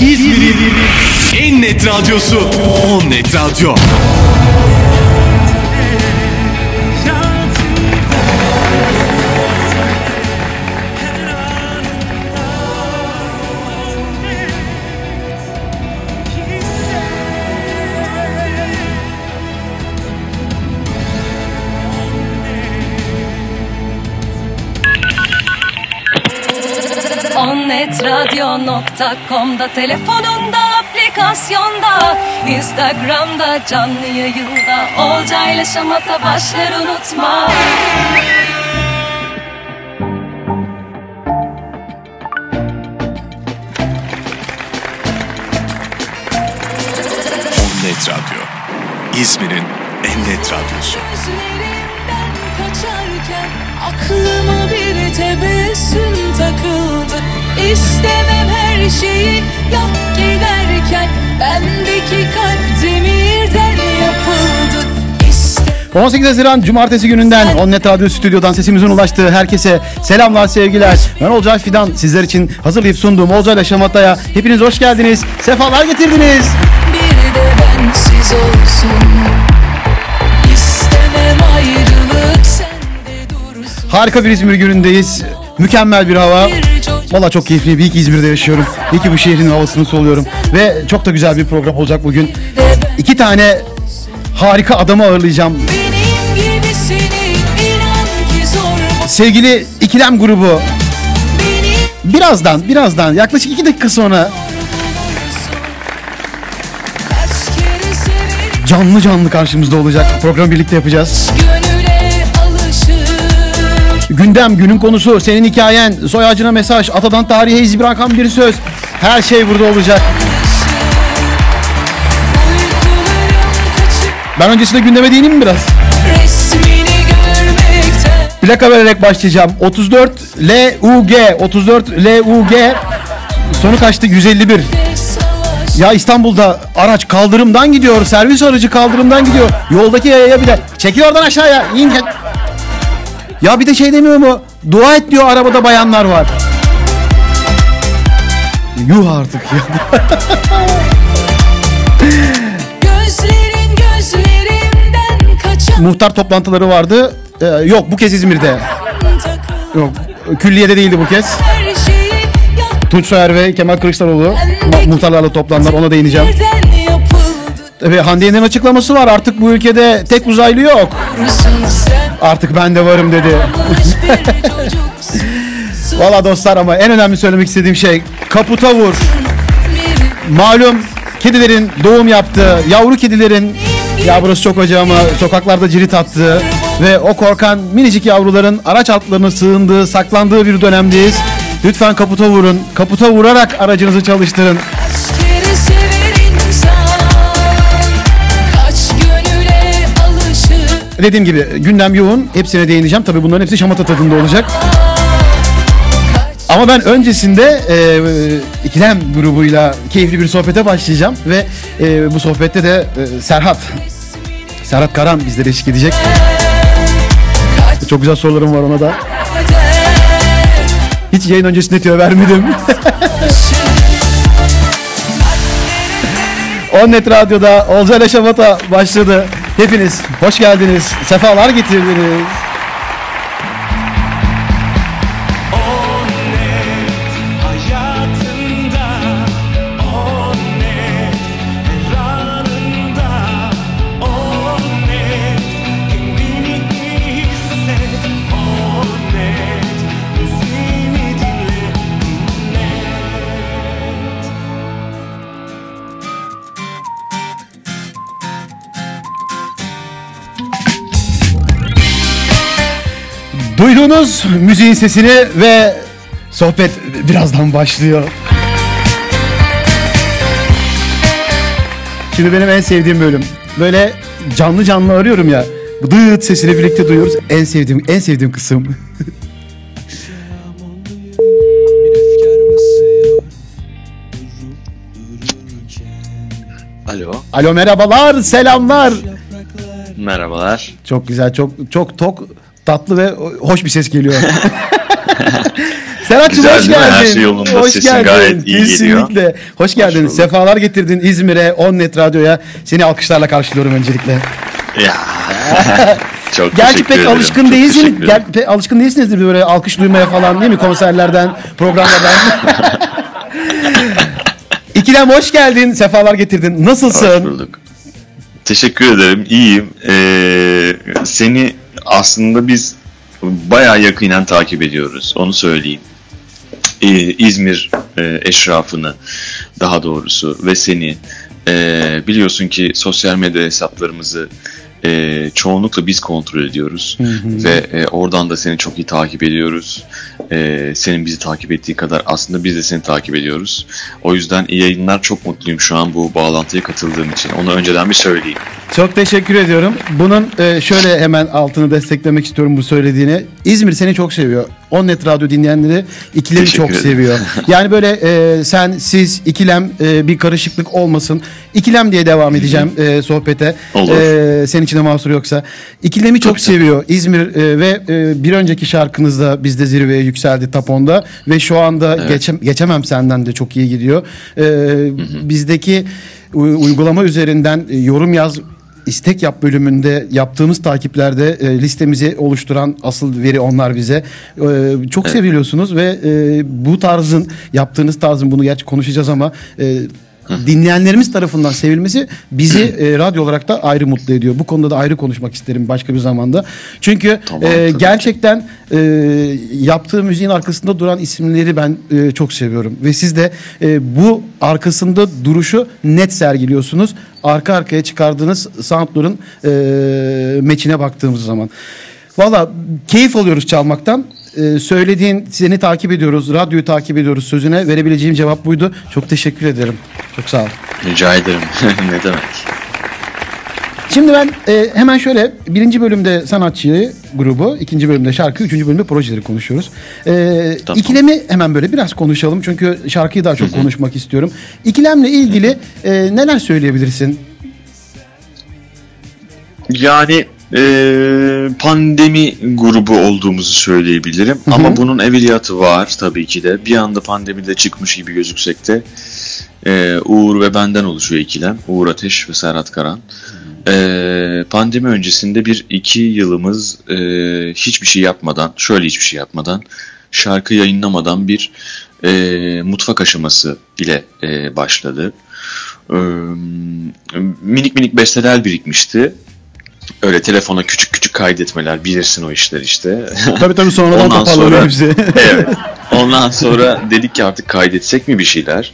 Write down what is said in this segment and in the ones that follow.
İzmir'in en net radyosu On Net Radyo. Onnetradio.com'da telefonunda aplikasyonda Instagram'da canlı yayında Olcayla şamata başlar unutma Net Radyo. İzmir'in en net radyosu. Gözlerimden kaçarken aklıma bir tebessüm takıldı İstemem her şeyi yap giderken bendeki kalp demirden yapıldı İstemem 18 Haziran Cumartesi gününden Onnet Radyo Stüdyo'dan sesimizin ulaştığı herkese selamlar sevgiler. Ben Olcay Fidan sizler için hazırlayıp sunduğum Olcay'la Şamata'ya hepiniz hoş geldiniz. Sefalar getirdiniz. bir de bensiz olsun İstemem ayrılık sende dursun Harika bir İzmir günündeyiz. Mükemmel bir hava. Bir Valla çok keyifli. İyi ki İzmir'de yaşıyorum. İyi ki bu şehrin havasını soluyorum. Ve çok da güzel bir program olacak bugün. İki tane harika adamı ağırlayacağım. Sevgili İkilem grubu birazdan birazdan yaklaşık iki dakika sonra canlı canlı karşımızda olacak. Programı birlikte yapacağız. Alışır Gündem, günün konusu, senin hikayen, soy ağacına mesaj, atadan tarihe iz bırakan bir söz. Her şey burada olacak. Ben öncesinde gündeme değineyim mi biraz? Plaka vererek başlayacağım. 34 LUG, 34 LUG. Sonu kaçtı? 151. de savaş Ya İstanbul'da araç kaldırımdan gidiyor. Servis aracı kaldırımdan gidiyor. Yoldaki yaya bir de çekil oradan aşağıya. İn. Ya bir de şey demiyor mu? Dua et diyor arabada bayanlar var. Yuh artık ya. Gözlerin gözlerimden kaçan Muhtar toplantıları vardı. Ee, yok bu kez İzmir'de. Yok külliyede değildi bu kez. Tunç Soyer ve Kemal Kılıçdaroğlu muhtarlarla toplandılar ona değineceğim. Ve Hande Yener'in açıklaması var artık bu ülkede tek uzaylı yok. Artık ben de varım dedi. Valla dostlar ama en önemli söylemek istediğim şey kaputa vur. Malum kedilerin doğum yaptığı, yavru kedilerin ya burası çok acı ama sokaklarda cirit attığı ve o korkan minicik yavruların araç altlarına sığındığı, saklandığı bir dönemdeyiz. Lütfen kaputa vurun. Kaputa vurarak aracınızı çalıştırın. Dediğim gibi gündem yoğun. Hepsine değineceğim. Tabii bunların hepsi şamata tadında olacak. Ama ben öncesinde e, ikilem grubuyla keyifli bir sohbete başlayacağım ve e, bu sohbette de e, Serhat Serhat Karan bizlere eşlik edecek. Çok güzel sorularım var ona da. Hiç yayın öncesinde tüyo vermedim. Onnet Radyo'da Olcay Şamata başladı. Hepiniz hoş geldiniz. Sefalar getirdiniz. Duyduğunuz müziğin sesini ve sohbet birazdan başlıyor. Şimdi benim en sevdiğim bölüm. Böyle canlı canlı arıyorum ya. Bu dıt sesini birlikte duyuyoruz. En sevdiğim en sevdiğim kısım. Alo, Alo merhabalar, selamlar. merhabalar. Çok güzel, çok çok tok, tatlı ve hoş bir ses geliyor. Serhat'cığım hoş geldin. Her şey yolunda. Hoş Sesin geldin. gayet iyi Kesinlikle. geliyor. Hoş geldin. bulduk. Sefalar getirdin İzmir'e, Onnet Radyo'ya. Seni alkışlarla karşılıyorum öncelikle. Ya. çok Gerçi pek ederim. alışkın değilsin. Gel, pek alışkın değilsinizdir böyle alkış duymaya falan değil mi? Konserlerden, programlardan. İkilem hoş geldin. Sefalar getirdin. Nasılsın? Hoş bulduk. Teşekkür ederim. İyiyim. Ee, seni aslında biz bayağı yakinen takip ediyoruz. Onu söyleyeyim. Ee, İzmir e, eşrafını daha doğrusu ve seni e, biliyorsun ki sosyal medya hesaplarımızı e, çoğunlukla biz kontrol ediyoruz ve e, oradan da seni çok iyi takip ediyoruz. E, senin bizi takip ettiği kadar aslında biz de seni takip ediyoruz. O yüzden iyi yayınlar çok mutluyum şu an bu bağlantıya katıldığım için. Onu önceden bir söyleyeyim. Çok teşekkür ediyorum. Bunun e, şöyle hemen altını desteklemek istiyorum bu söylediğini. İzmir seni çok seviyor. Onnet Radyo dinleyenleri ikilemi Teşekkür çok ederim. seviyor. Yani böyle e, sen, siz, ikilem e, bir karışıklık olmasın. İkilem diye devam edeceğim e, sohbete. Olur. E, senin için de mahsur yoksa. İkilemi çok seviyor İzmir e, ve e, bir önceki şarkınızda bizde zirveye yükseldi Tapon'da ve şu anda geçem, geçemem senden de çok iyi gidiyor. E, bizdeki u- uygulama üzerinden e, yorum yaz istek yap bölümünde yaptığımız takiplerde e, listemizi oluşturan asıl veri onlar bize. E, çok seviliyorsunuz ve e, bu tarzın yaptığınız tarzın bunu gerçi konuşacağız ama e, dinleyenlerimiz tarafından sevilmesi bizi e, radyo olarak da ayrı mutlu ediyor. Bu konuda da ayrı konuşmak isterim başka bir zamanda. Çünkü Tamam, e, gerçekten e, yaptığı müziğin arkasında duran isimleri ben e, çok seviyorum ve siz de e, bu arkasında duruşu net sergiliyorsunuz. Arka arkaya çıkardığınız soundların e, meçine baktığımız zaman. Valla keyif alıyoruz çalmaktan. E, söylediğin seni takip ediyoruz, radyoyu takip ediyoruz sözüne verebileceğim cevap buydu. Çok teşekkür ederim. Çok sağ ol. Rica ederim. ne demek? Şimdi ben e, hemen şöyle birinci bölümde sanatçıyı grubu, ikinci bölümde şarkı, üçüncü bölümde projeleri konuşuyoruz. E, Tamam. İkilemi hemen böyle biraz konuşalım çünkü şarkıyı daha çok konuşmak istiyorum. İkilemle ilgili e, neler söyleyebilirsin? Yani e, pandemi grubu olduğumuzu söyleyebilirim. Ama bunun evveliyatı var tabii ki de. Bir anda pandemide çıkmış gibi gözüksek de e, Uğur ve benden oluşuyor ikilem. Uğur Ateş ve Serhat Karan. E, pandemi öncesinde bir iki yılımız e, hiçbir şey yapmadan, şöyle hiçbir şey yapmadan, şarkı yayınlamadan bir e, mutfak aşaması ile e, başladı. E, minik minik besteler birikmişti. Öyle telefona küçük küçük kaydetmeler bilirsin o işler işte. Tabii tabii sonradan toparlanıyor sonra- hepsi. evet. Ondan sonra dedik ki artık kaydetsek mi bir şeyler?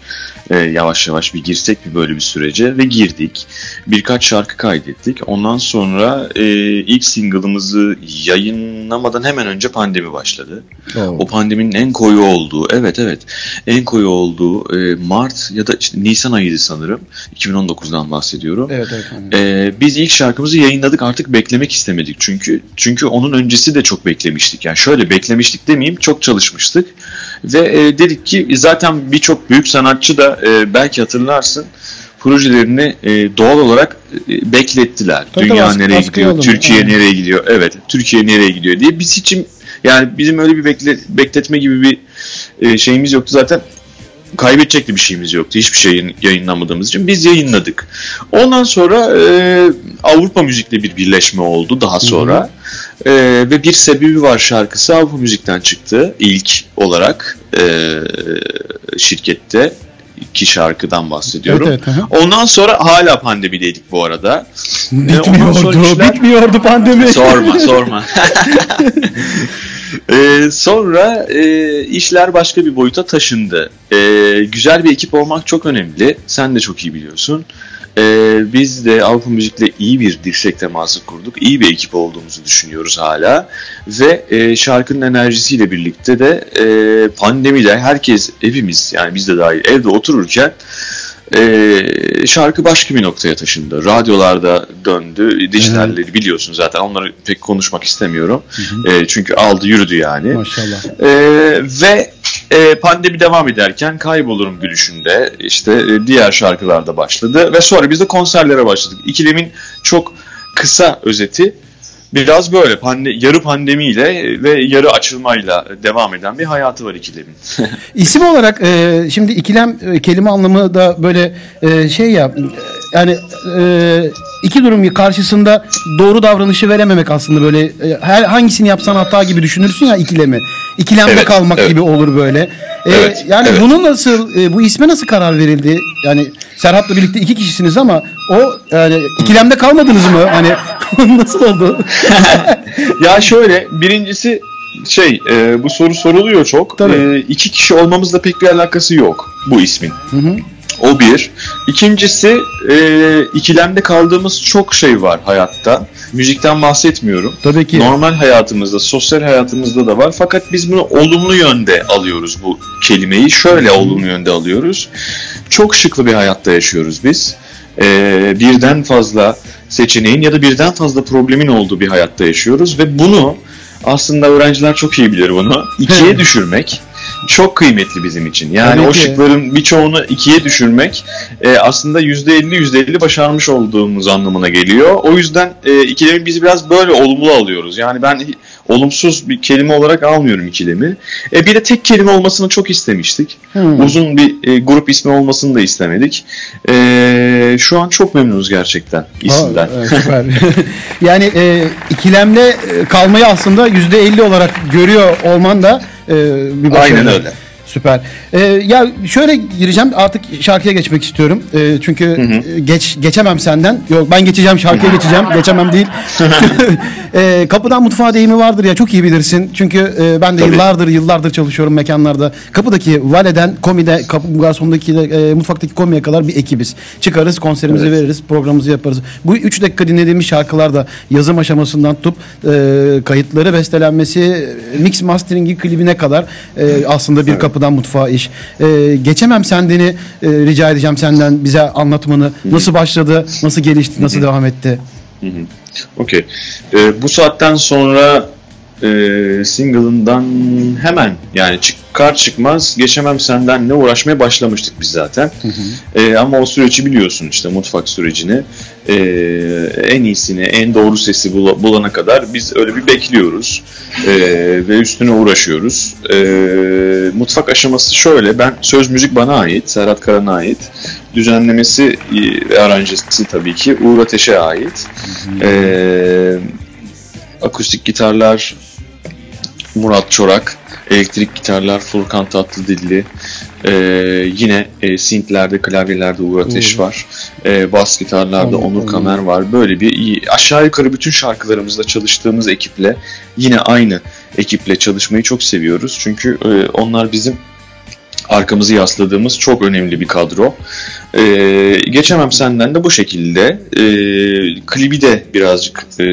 Ee, yavaş yavaş bir girsek mi böyle bir sürece ve girdik. Birkaç şarkı kaydettik. Ondan sonra e, ilk single'ımızı yayınlamadan hemen önce pandemi başladı. O pandeminin en koyu olduğu, evet evet, en koyu olduğu e, Mart ya da işte Nisan ayıydı sanırım. 2019'dan bahsediyorum. evet evet. Ee, biz ilk şarkımızı yayınladık artık beklemek istemedik çünkü çünkü onun öncesi de çok beklemiştik yani şöyle beklemiştik demeyeyim çok çalışmıştık ve e, dedik ki zaten birçok büyük sanatçı da e, belki hatırlarsın projelerini e, doğal olarak e, beklettiler. Tabii Dünya tabii, askı- nereye askıya gidiyor, alındı. Türkiye Aynen. nereye gidiyor, evet Türkiye nereye gidiyor diye biz hiç yani bizim öyle bir bekle, bekletme gibi bir e, şeyimiz yoktu zaten kaybedecek de bir şeyimiz yoktu. Hiçbir şey yayın- yayınlamadığımız için biz yayınladık. Ondan sonra e, Avrupa Müzik'le bir birleşme oldu daha sonra. E, ve bir sebebi var şarkısı Avrupa Müzik'ten çıktı ilk olarak e, şirkette iki şarkıdan bahsediyorum. Evet, evet. Ondan sonra hala pandemideydik bu arada. E, sonra Bitmiyordu, işler- bitmiyordu pandemi. sorma sorma. Ee, sonra e, işler başka bir boyuta taşındı. Ee, güzel bir ekip olmak çok önemli. Sen de çok iyi biliyorsun. Ee, biz de Avrupa Müzik'le iyi bir dirsek teması kurduk. İyi bir ekip olduğumuzu düşünüyoruz hala. Ve e, şarkının enerjisiyle birlikte de e, pandemide herkes hepimiz yani biz de dahil evde otururken e, şarkı başka bir noktaya taşındı. Radyolarda döndü. Dijitalleri biliyorsun zaten. Onları pek konuşmak istemiyorum. E, çünkü aldı yürüdü yani. Maşallah. E, ve e, pandemi devam ederken Kaybolurum Gülüşü'nde işte e, diğer şarkılar da başladı. Ve sonra biz de konserlere başladık. İkilemin çok kısa özeti Biraz böyle pande yarı pandemiyle ve yarı açılmayla devam eden bir hayatı var ikilemin. İsim olarak e, şimdi ikilem e, kelime anlamı da böyle e, şey ya e, yani e, iki durum karşısında doğru davranışı verememek aslında böyle e, her hangisini yapsan hata gibi düşünürsün ya ikilemi. İkilemde Evet, kalmak evet. gibi olur böyle. E, Evet, yani evet. bunu nasıl e, bu isme nasıl karar verildi? Yani Serhat'la birlikte iki kişisiniz ama o yani ikilemde kalmadınız mı? Hani nasıl oldu? ya şöyle birincisi şey e, bu soru soruluyor çok. Tabii. E, iki kişi olmamızla pek bir alakası yok bu ismin. O bir. İkincisi e, ikilemde kaldığımız çok şey var hayatta. Müzikten bahsetmiyorum. Tabii ki. Normal hayatımızda, sosyal hayatımızda da var. Fakat biz bunu olumlu yönde alıyoruz bu kelimeyi. Şöyle olumlu yönde alıyoruz. Çok şıklı bir hayatta yaşıyoruz biz. E, birden fazla seçeneğin ya da birden fazla problemin olduğu bir hayatta yaşıyoruz ve bunu aslında öğrenciler çok iyi bilir bunu. İkiye düşürmek çok kıymetli bizim için. Yani Tabii o ki. şıkların birçoğunu ikiye düşürmek e, aslında %50 %50 başarmış olduğumuz anlamına geliyor. O yüzden e, ikilemi biz biraz böyle olumlu alıyoruz. Yani ben olumsuz bir kelime olarak almıyorum ikilemi. E, bir de tek kelime olmasını çok istemiştik. Hmm. Uzun bir e, grup ismi olmasını da istemedik. E, şu an çok memnunuz gerçekten isimden. Aa, evet, süper. yani e, ikilemde e, kalmayı aslında yüzde elli olarak görüyor olman da e, bir başarı. Aynen öyle. Süper. E, ya şöyle gireceğim artık şarkıya geçmek istiyorum. E, çünkü e, geç geçemem senden. Yok ben geçeceğim şarkıya geçeceğim. Geçemem değil. e, kapıdan mutfağa deyimi vardır ya çok iyi bilirsin. Çünkü e, ben de Tabii. yıllardır yıllardır çalışıyorum mekanlarda. Kapıdaki valeden, komide, kapı garsondaki e, mutfaktaki komiye kadar bir ekibiz. Çıkarız, konserimizi Evet. veririz, programımızı yaparız. Bu 3 dakika dinlediğimiz şarkılar da yazım aşamasından tutup e, kayıtları, bestelenmesi, e, mix masteringi klibine kadar e, aslında bir kapıdan mutfağa iş. E, geçemem sendeni e, rica edeceğim senden bize anlatmanı. Nasıl başladı, nasıl gelişti, nasıl devam etti? Okey. Ee, bu saatten sonra e, single'ından hemen yani çıkar çıkmaz geçemem sendenle uğraşmaya başlamıştık biz zaten. Ee, ama o süreci biliyorsun işte mutfak sürecini. Ee, en iyisini, en doğru sesi bula- bulana kadar biz öyle bir bekliyoruz. Ee, ve üstüne uğraşıyoruz. Ee, mutfak aşaması şöyle. Ben söz müzik bana ait, Serhat Karan'a ait. Düzenlemesi e, ve aranjesi tabii ki Uğur Ateş'e ait. Ee, akustik gitarlar Murat Çorak, elektrik gitarlar Furkan Tatlıdilli, ee, yine e, synth'lerde, klavyelerde Uğur Ateş var, ee, bas gitarlarda Onur, Onur Onur. Kamer var. Böyle bir iyi, aşağı yukarı bütün şarkılarımızda çalıştığımız ekiple yine aynı ekiple çalışmayı çok seviyoruz. Çünkü e, onlar bizim arkamızı yasladığımız çok önemli bir kadro. Ee, geçemem senden de bu şekilde. Ee, klibi de birazcık e,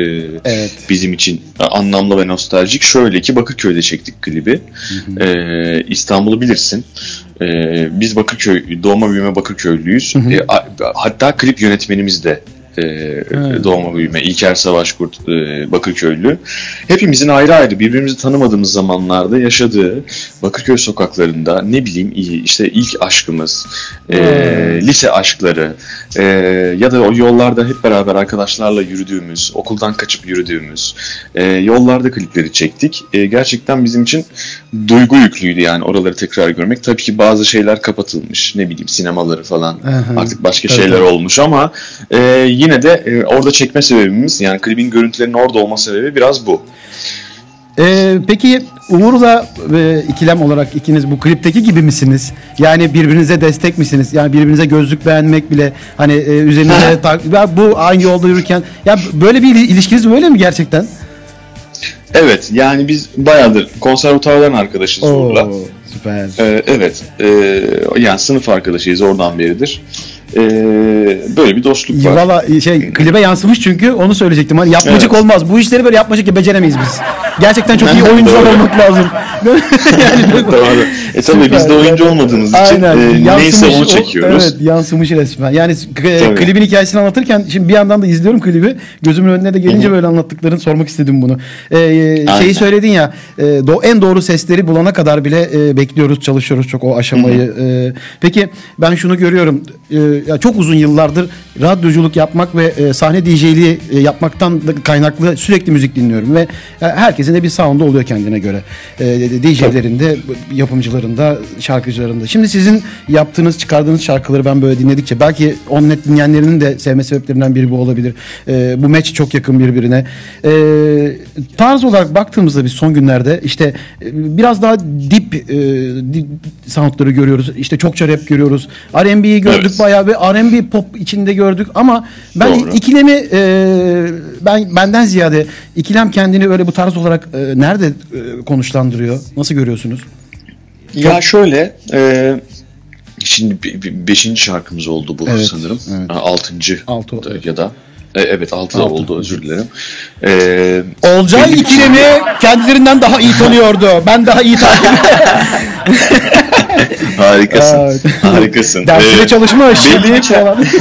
Evet. bizim için anlamlı ve nostaljik. Şöyle ki Bakırköy'de çektik klibi. Ee, İstanbul'u bilirsin. Ee, biz Bakırköy, doğma büyüme Bakırköylüyüz. Ee, a- hatta klip yönetmenimiz de e, doğma büyüme İlker Savaşkurt e, Bakırköylü. Hepimizin ayrı ayrı birbirimizi tanımadığımız zamanlarda yaşadığı Bakırköy sokaklarında ne bileyim işte ilk aşkımız, e, lise aşkları e, ya da o yollarda hep beraber arkadaşlarla yürüdüğümüz, okuldan kaçıp yürüdüğümüz e, yollarda klipleri çektik. E, gerçekten bizim için duygu yüklüydü yani oraları tekrar görmek. Tabii ki bazı şeyler kapatılmış ne bileyim sinemaları falan Aha. artık başka Tabii, şeyler olmuş ama e, yine de e, orada çekme sebebimiz yani klibin görüntülerinin orada olma sebebi biraz bu. Ee, peki Uğur'la e, ikilem olarak ikiniz bu klipteki gibi misiniz? Yani birbirinize destek misiniz? Yani birbirinize gözlük beğenmek bile hani e, üzerinize ya bu aynı yolda yürürken ya böyle bir il- ilişkiniz böyle mi gerçekten? Evet yani biz bayağıdır konservatuardan arkadaşız Uğur'la. süper. Ee, evet. Ee, yani sınıf arkadaşıyız oradan beridir. Ee, böyle bir dostluk var. Valla şey klibe yansımış çünkü onu söyleyecektim. Hani yapmacık Evet. olmaz. Bu işleri böyle yapmacık ya beceremeyiz biz. Gerçekten çok iyi oyuncular olmak lazım. yani Doğru. E tabii Süper. biz de oyuncu olmadığımız için Aynen. e, neyse Yansımış onu o- çekiyoruz. evet yansımış resmen. Yani k- Tabii. klibin hikayesini anlatırken şimdi bir yandan da izliyorum klibi. Gözümün önüne de gelince böyle anlattıklarını sormak istedim bunu. Ee, şeyi Aynen. söyledin ya e, do, en doğru sesleri bulana kadar bile e, bekliyoruz çalışıyoruz çok o aşamayı. E, peki ben şunu görüyorum. E, ya çok uzun yıllardır radyoculuk yapmak ve e, sahne DJ'liği e, yapmaktan da kaynaklı sürekli müzik dinliyorum ve e, herkesin de bir sound'u oluyor kendine göre. E, DJ'lerin de yapımcıların da şarkıcıların da. Şimdi sizin yaptığınız çıkardığınız şarkıları ben böyle dinledikçe belki Onnet dinleyenlerinin de sevme sebeplerinden biri bu olabilir. E, bu match çok yakın birbirine. E, tarz olarak baktığımızda biz son günlerde işte e, biraz daha dip e, dip soundları görüyoruz. İşte çokça rap görüyoruz. R&B'yi gördük Evet. bayağı ve R&B pop içinde gördük ama ben Doğru. ikilemi e, ben benden ziyade ikilem kendini öyle bu tarz olarak e, nerede e, konuşlandırıyor? Nasıl görüyorsunuz? Ya şöyle e, şimdi beşinci şarkımız oldu bu Evet, sanırım. evet. Altıncı Altı, da- evet. ya da e, evet altı da Altı. oldu özür dilerim. E, Olcay ikilemi kendilerinden daha iyi tanıyordu. Ben daha iyi takip Harikasın. Evet. Harikasın. Dersine bir değil çer- falan.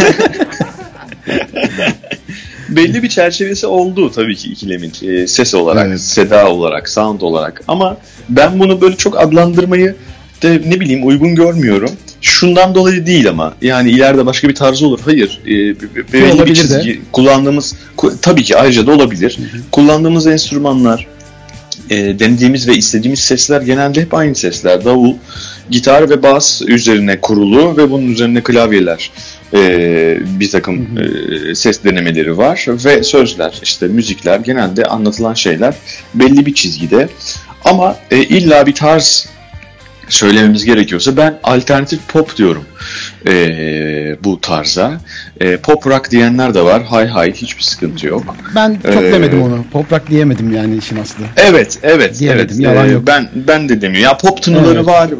belli bir çerçevesi oldu tabii ki ikilemin. Ee, ses olarak, Evet. seda olarak, sound olarak. Ama ben bunu böyle çok adlandırmayı de ne bileyim uygun görmüyorum. Şundan dolayı değil ama. Yani ileride başka bir tarzı olur. Hayır. Be- belli olabilir bir de. çizgi. Kullandığımız, ku- tabii ki ayrıca da olabilir. Kullandığımız enstrümanlar, e, denediğimiz ve istediğimiz sesler genelde hep aynı sesler. Davul, gitar ve bas üzerine kurulu ve bunun üzerine klavyeler e, bir takım e, ses denemeleri var ve sözler işte müzikler genelde anlatılan şeyler belli bir çizgide ama e, illa bir tarz söylememiz gerekiyorsa ben alternatif pop diyorum e, bu tarza. E, pop rock diyenler de var. Hay hay hiçbir sıkıntı yok. Ben çok Ee, demedim onu. Pop rock diyemedim yani işin aslı. Evet, evet, Diyemedim, evet. yalan Ee, yok. Ben ben de demiyorum. Ya pop tınıları Evet. var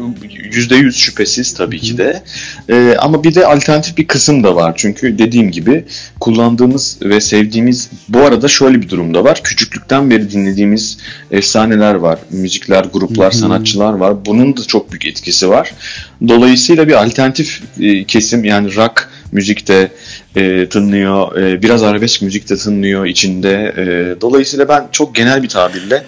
yüzde yüz şüphesiz tabii ki de. Ee, ama bir de alternatif bir kısım da var. Çünkü dediğim gibi kullandığımız ve sevdiğimiz bu arada şöyle bir durumda var. Küçüklükten beri dinlediğimiz efsaneler var. Müzikler, gruplar, sanatçılar var. Bunun da çok büyük etkisi var. Dolayısıyla bir alternatif e, kesim yani rock müzikte e, tınlıyor. e, biraz arabesk müzikte tınlıyor içinde. E, dolayısıyla ben çok genel bir tabirle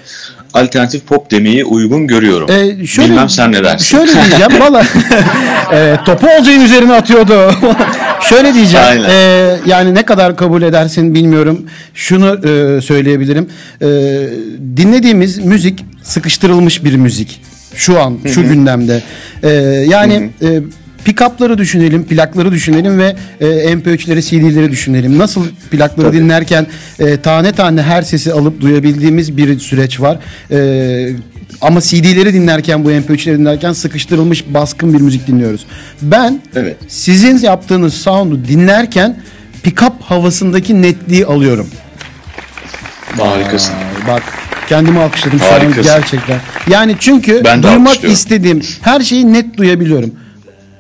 alternatif pop demeyi uygun görüyorum. Ee, şöyle, Bilmem sen ne dersin? Şöyle diyeceğim valla e, topu Olcay'ın üzerine atıyordu. şöyle diyeceğim Aynen. e, yani ne kadar kabul edersin bilmiyorum. Şunu e, söyleyebilirim. E, dinlediğimiz müzik sıkıştırılmış bir müzik. Şu an şu gündemde. E, yani e, pick-up'ları düşünelim, plakları düşünelim ve e, MP3'leri, CD'leri düşünelim. Nasıl plakları Tabii. dinlerken e, tane tane her sesi alıp duyabildiğimiz bir süreç var. E, ama CD'leri dinlerken bu MP3'leri dinlerken sıkıştırılmış baskın bir müzik dinliyoruz. Ben Evet. sizin yaptığınız sound'u dinlerken pick-up havasındaki netliği alıyorum. Harikasın. Aa, Bak kendimi alkışladım şu an gerçekten. Yani çünkü Ben duymak istediğim her şeyi net duyabiliyorum.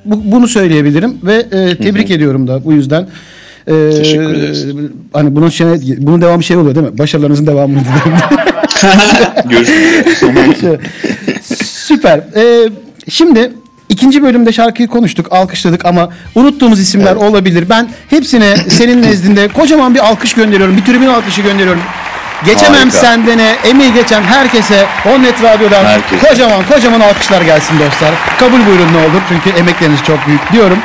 Bu, bunu söyleyebilirim ve e, tebrik ediyorum da bu yüzden. E, Teşekkür ederiz. Hani bunun şey, bunun devamı şey oluyor değil mi? Başarılarınızın devamı. Görüşürüz. Süper. E, şimdi ikinci bölümde şarkıyı konuştuk, alkışladık ama unuttuğumuz isimler olabilir. Ben hepsine senin nezdinde kocaman bir alkış gönderiyorum. Bir tribün alkışı gönderiyorum. Geçemem Harika. sendene, emeği geçen herkese Onnet Radyo'dan Herkese. kocaman kocaman alkışlar gelsin dostlar. Kabul buyurun ne olur çünkü emekleriniz çok büyük diyorum.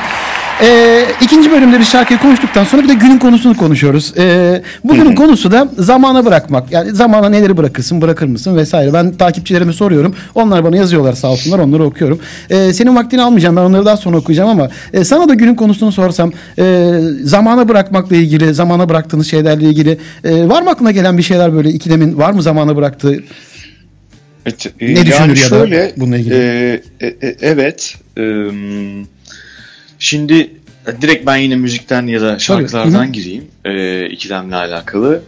Ee, ikinci bölümde bir şarkıyı konuştuktan sonra bir de günün konusunu konuşuyoruz. Ee, bugünün konusu da zamana bırakmak. Yani zamana neleri bırakırsın, bırakır mısın vesaire. Ben takipçilerime soruyorum. Onlar bana yazıyorlar sağ olsunlar onları okuyorum. Ee, senin vaktini almayacağım ben onları daha sonra okuyacağım ama e, sana da günün konusunu sorsam e, zamana bırakmakla ilgili, zamana bıraktığınız şeylerle ilgili e, var mı aklına gelen bir şeyler böyle ikilemin var mı zamana bıraktığı? Evet, Ne yani düşünür ya da şöyle, bununla ilgili? e, e, e, evet. e, şimdi e, direkt ben yine müzikten ya da şarkılardan Hı hı. gireyim. E, ikilemle alakalı.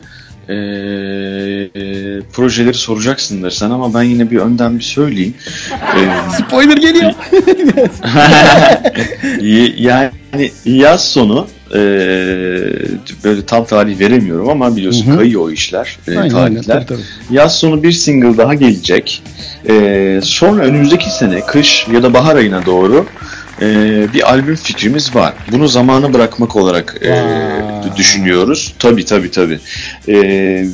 E, e, projeleri soracaksındır sen ama ben yine bir önden bir söyleyeyim. E, Spoiler geliyor. Yani yaz sonu e, böyle tam tarih veremiyorum ama biliyorsun Hı hı. kayıyor o işler, e, Aynen, aynen, tarihler. tabii, tabii. Yaz sonu bir single daha gelecek. E, sonra önümüzdeki sene kış ya da bahar ayına doğru e, bir albüm fikrimiz var. Bunu zamana bırakmak olarak e, düşünüyoruz. Tabii tabii tabii. E,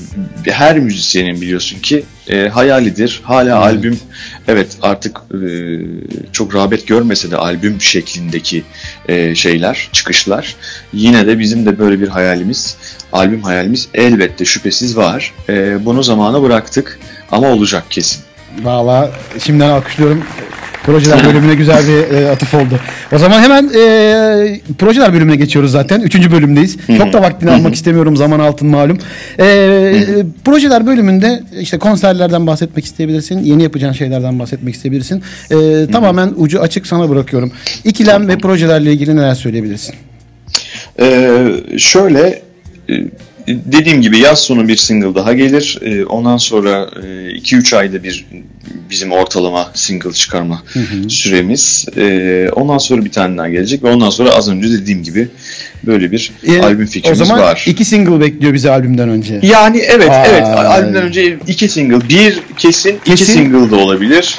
her müzisyenin biliyorsun ki e, hayalidir. Hala albüm evet artık e, çok rağbet görmese de albüm şeklindeki e, şeyler, çıkışlar. Yine de bizim de böyle bir hayalimiz, albüm hayalimiz elbette şüphesiz var. E, bunu zamana bıraktık ama olacak kesin. Valla şimdiden alkışlıyorum. Projeler bölümüne güzel bir e, atıf oldu. O zaman hemen e, projeler bölümüne geçiyoruz zaten. Üçüncü bölümdeyiz. Çok da vaktini almak istemiyorum zaman altın malum. E, e, projeler bölümünde işte konserlerden bahsetmek isteyebilirsin. Yeni yapacağın şeylerden bahsetmek isteyebilirsin. E, tamamen ucu açık sana bırakıyorum. İkilem ve projelerle ilgili neler söyleyebilirsin? Ee, şöyle e, dediğim gibi yaz sonu bir single daha gelir. Ee, ondan sonra 2-3 ayda bir bizim ortalama single çıkarma süremiz. Ee, ondan sonra bir tane daha gelecek ve ondan sonra az önce dediğim gibi böyle bir E, albüm fikrimiz o zaman var. iki single bekliyor bizi albümden önce. Yani evet Aa. evet albümden önce iki single bir kesin, iki Kesin. single da olabilir.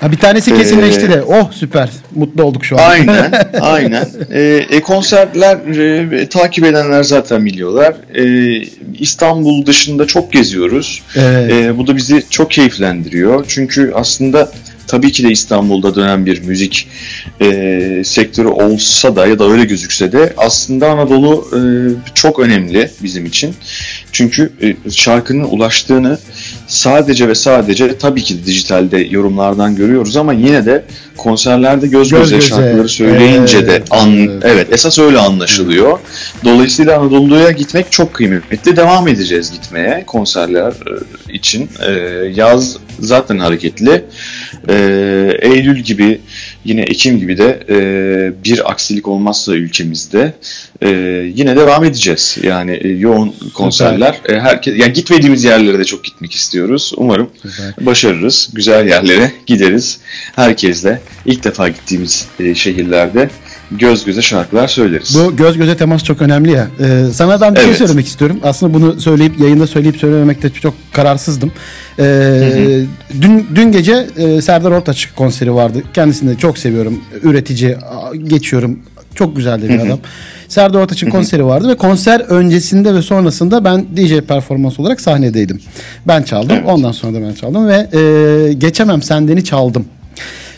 Ha, bir tanesi kesinleşti Ee, de. Oh süper. Mutlu olduk şu an. Aynen, aynen. Ee, e, konserler e, takip edenler zaten biliyorlar. Ee, İstanbul dışında çok geziyoruz. Evet. Ee, bu da bizi çok keyiflendiriyor. Çünkü aslında tabii ki de İstanbul'da dönen bir müzik e, sektörü olsa da ya da öyle gözükse de aslında Anadolu e, çok önemli bizim için. Çünkü e, şarkının ulaştığını sadece ve sadece tabii ki de dijitalde yorumlardan görüyoruz ama yine de konserlerde göz Göz göze göze. şarkıları söyleyince Evet, de an, evet. evet. esas öyle anlaşılıyor. Dolayısıyla Anadolu'ya gitmek çok kıymetli. Devam edeceğiz gitmeye konserler e, için. E, yaz zaten hareketli. E, Eylül gibi yine Ekim gibi de e, bir aksilik olmazsa ülkemizde e, yine devam edeceğiz. Yani e, yoğun konserler. E, herkes yani gitmediğimiz yerlere de çok gitmek istiyoruz. Umarım Süper. başarırız. Güzel yerlere gideriz. Herkesle ilk defa gittiğimiz e, şehirlerde göz göze şarkılar söyleriz. Bu göz göze temas çok önemli ya. Ee, sana ben bir şey Evet. söylemek istiyorum. Aslında bunu söyleyip yayında söyleyip söylememekte çok kararsızdım. Ee, dün dün gece e, Serdar Ortaç konseri vardı. Kendisini de çok seviyorum. Üretici geçiyorum. Çok güzel bir adam. Serdar Ortaç'ın konseri vardı ve konser öncesinde ve sonrasında ben DJ performans olarak sahnedeydim. Ben çaldım. Ondan sonra da ben çaldım ve e, geçemem sendeni çaldım.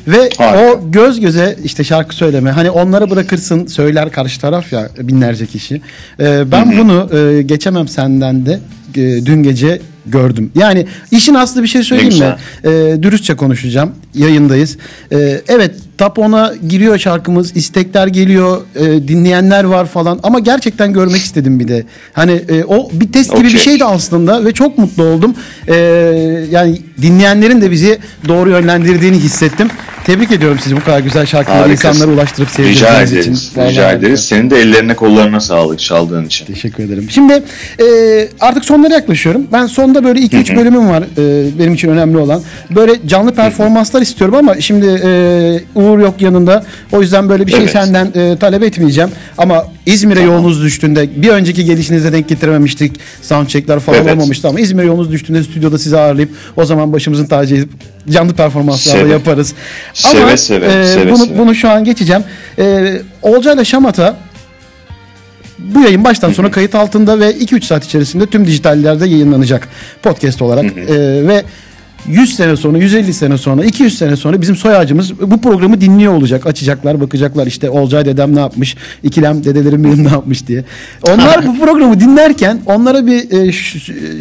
Ve Harika. o göz göze işte şarkı söyleme hani onları bırakırsın söyler karşı taraf ya binlerce kişi. Ee, ben bunu e, geçemem senden de e, dün gece gördüm. Yani işin aslı bir şey söyleyeyim mi? Ee, dürüstçe konuşacağım. Yayındayız. Ee, evet Top 10'a giriyor şarkımız. istekler geliyor. e, dinleyenler var falan. Ama gerçekten görmek istedim bir de. Hani e, o bir test gibi bir Okey. şeydi aslında ve çok mutlu oldum. Ee, yani dinleyenlerin de bizi doğru yönlendirdiğini hissettim. Tebrik ediyorum sizi bu kadar güzel şarkıları Harikasın. insanlara ulaştırıp Rica sevdirdiğiniz için. ederiz. Vallahi Rica ederiz. Senin de ellerine kollarına sağlık çaldığın için. Teşekkür ederim. Şimdi e, artık sonlara yaklaşıyorum. Ben sonda böyle 2-3 bölümüm var e, benim için önemli olan. Böyle canlı performanslar istiyorum ama şimdi e, Uğur yok yanında. O yüzden böyle bir şey Evet. senden e, talep etmeyeceğim. Ama İzmir'e yolunuz düştüğünde bir önceki gelişinize denk getirememiştik. Soundcheckler falan Evet. olmamıştı ama İzmir'e yolunuz düştüğünde stüdyoda sizi ağırlayıp o zaman başımızın tacı edip canlı performanslarla Seve. yaparız. Seve ama seve, e, seve bunu, seve. bunu şu an geçeceğim. E, Olcay'la Şamata bu yayın baştan sona kayıt altında ve 2-3 saat içerisinde tüm dijitallerde yayınlanacak podcast olarak. Ee, ve 100 sene sonra, 150 sene sonra, 200 sene sonra bizim soy ağacımız bu programı dinliyor olacak. Açacaklar, bakacaklar işte Olcay dedem ne yapmış, ikilem dedelerim benim ne yapmış diye. Onlar bu programı dinlerken onlara bir e,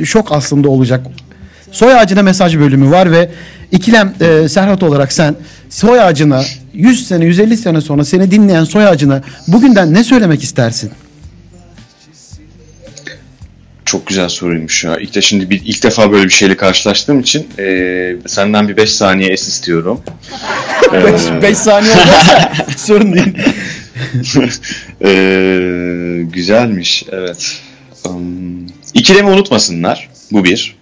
şok aslında olacak. Soy ağacına mesaj bölümü var ve ikilem e, Serhat olarak sen soy ağacına 100 sene, 150 sene sonra seni dinleyen soy ağacına bugünden ne söylemek istersin? Çok güzel soruymuş ya. İlk de şimdi bir, ilk defa böyle bir şeyle karşılaştığım için e, senden bir 5 saniye es istiyorum. 5 saniye olmazsa hiç sorun değil. E, güzelmiş, evet. Um, ikilemi unutmasınlar. Bu bir.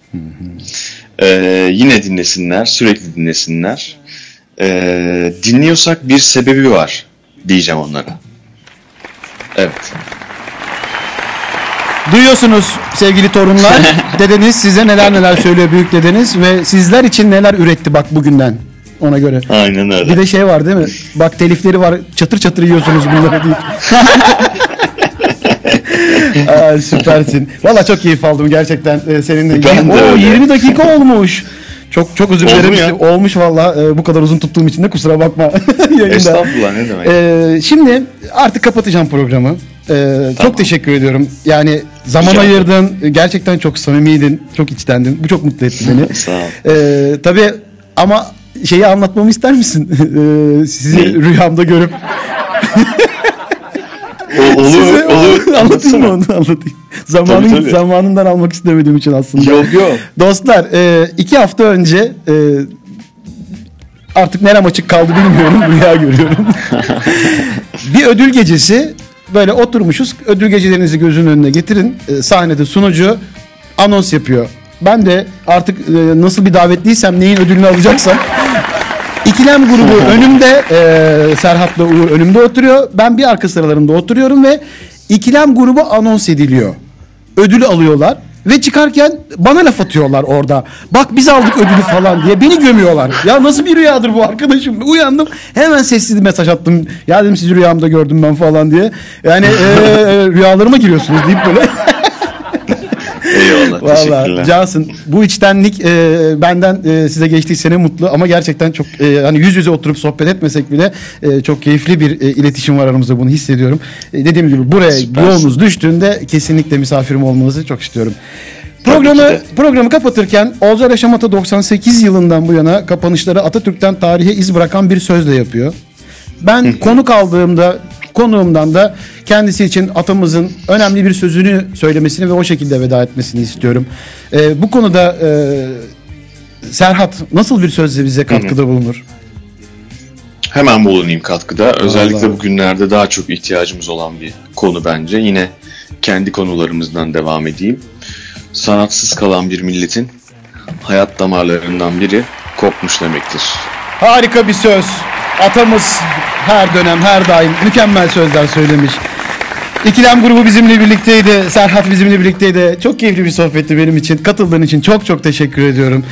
E, yine dinlesinler, sürekli dinlesinler. E, dinliyorsak bir sebebi var diyeceğim onlara. Evet. Duyuyorsunuz sevgili torunlar. dedeniz size neler neler söylüyor büyük dedeniz ve sizler için neler üretti bak bugünden. ona göre. Aynen öyle. Bir de şey var değil mi? Bak telifleri var çatır çatır yiyorsunuz bunları deyip. Aa, süpersin. Valla çok keyif aldım gerçekten e, seninle. Ben Oo, öyle. 20 dakika olmuş. Çok çok özür dilerim. Olmuş valla. E, bu kadar uzun tuttuğum için de kusura bakma. Estağfurullah ne demek. E, şimdi artık kapatacağım programı. E, Çok teşekkür ediyorum. Yani zaman Rica ayırdın. Gerçekten çok samimiydin. Çok içtendin. Bu çok mutlu etti beni. Sağ ol. E, tabii ama şeyi anlatmamı ister misin? E, sizi Neyi? rüyamda görüp O, olur, Size olur. anlatayım mı onu anlatayım. Zamanın, Tabii, tabii. Zamanından almak istemediğim için aslında. Yok yok. Dostlar e, iki hafta önce e, artık nerem açık kaldı bilmiyorum rüya görüyorum. bir ödül gecesi böyle oturmuşuz ödül gecelerinizi gözünün önüne getirin E, sahnede sunucu anons yapıyor. Ben de artık e, nasıl bir davetliysem neyin ödülünü alacaksam İkilem grubu önümde e, Serhat'la Uğur önümde oturuyor. Ben bir arka sıralarında oturuyorum ve ikilem grubu anons ediliyor. Ödülü alıyorlar ve çıkarken bana laf atıyorlar orada. Bak biz aldık ödülü falan diye beni gömüyorlar. Ya nasıl bir rüyadır bu arkadaşım? Uyandım hemen sesli mesaj attım. Ya dedim sizi rüyamda gördüm ben falan diye. Yani e, rüyalarıma giriyorsunuz deyip böyle. Eyvallah. Valla. Cansın bu içtenlik e, benden e, size geçtiyse ne mutlu ama gerçekten çok e, hani yüz yüze oturup sohbet etmesek bile e, çok keyifli bir e, iletişim var aramızda bunu hissediyorum. E, dediğim gibi buraya Süpersin. yolunuz düştüğünde kesinlikle misafirim olmanızı çok istiyorum. Programı programı kapatırken Olcay Yaşamata 98 yılından bu yana kapanışları Atatürk'ten tarihe iz bırakan bir sözle yapıyor. Ben konuk aldığımda konuğumdan da kendisi için atamızın önemli bir sözünü söylemesini ve o şekilde veda etmesini istiyorum. Ee, bu konuda e, Serhat nasıl bir sözle bize katkıda bulunur? Hemen bulunayım katkıda. Özellikle Vallahi. bugünlerde daha çok ihtiyacımız olan bir konu bence. Yine kendi konularımızdan devam edeyim. Sanatsız kalan bir milletin hayat damarlarından biri kopmuş demektir. Harika bir söz. Atamız her dönem her daim mükemmel sözler söylemiş. İkilem grubu bizimle birlikteydi. Serhat bizimle birlikteydi. Çok keyifli bir sohbetti benim için. Katıldığın için çok çok teşekkür ediyorum.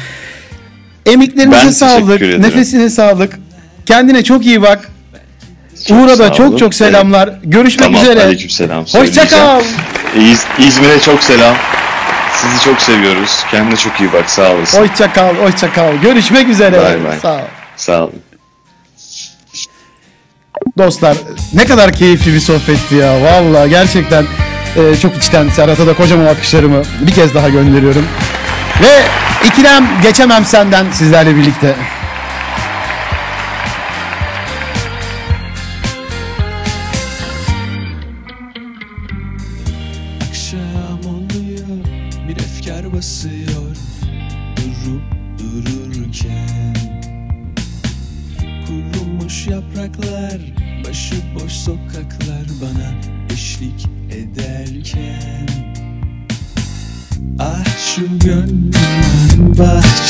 Emeklerinize Ben sağlık. Nefesine sağlık. Kendine çok iyi bak. Çok Uğur'a da çok olun. çok selamlar. Görüşmek Tamam, üzere. aleykümselam. Hoşça Söyleyeceğim. kal. İz- İzmir'e çok selam. Sizi çok seviyoruz. Kendine çok iyi bak. Sağ olasın. Hoşça kal. Hoşça kal. Görüşmek üzere. Bay bay. Sağ ol. Sağ olun. Dostlar ne kadar keyifli bir sohbetti ya. Vallahi gerçekten e, çok içten Serhat'a da kocaman alkışlarımı bir kez daha gönderiyorum. Ve ikilem geçemem senden sizlerle birlikte.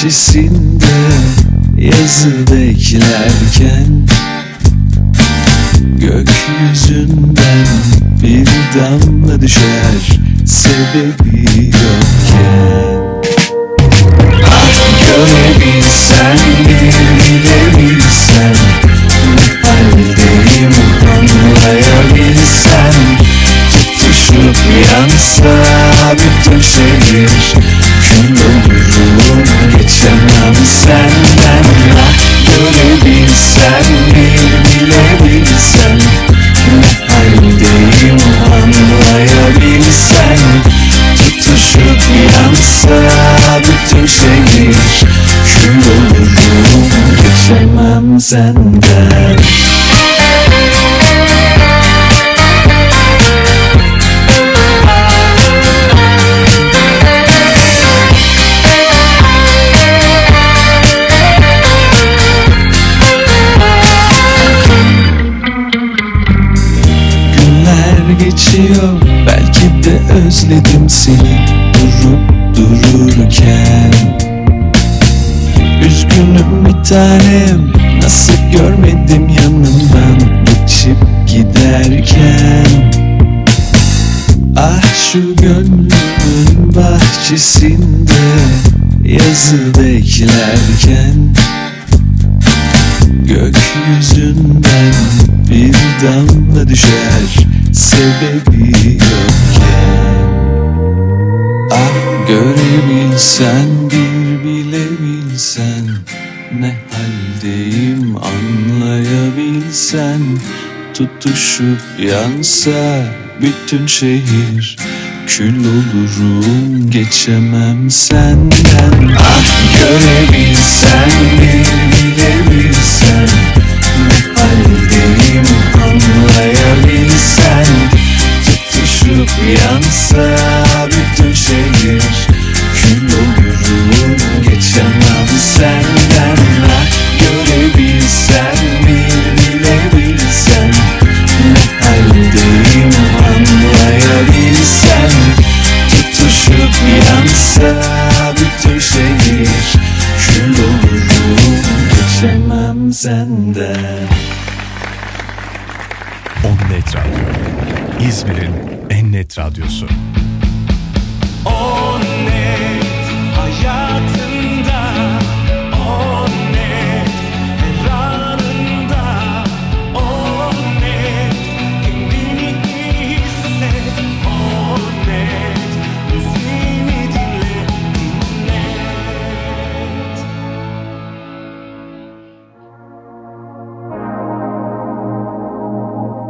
Bahçesinde Yazı beklerken Gökyüzünden bir damla düşer Sebebi yokken özledim seni durup dururken. Üzgünüm bir tanem nasıl görmedim yanımdan geçip giderken. Ah şu gönlümün bahçesinde yazı beklerken. Yüzünden bir damla düşer sebebi yokken. Ah görebilsen bir bilebilsen ne haldeyim anlayabilsen. Tutuşup yansa bütün şehir Kül olurum geçemem senden. Ah görebilsen bir bilebilsen Ne haldeyim anlayabilsen Tutuşup yansa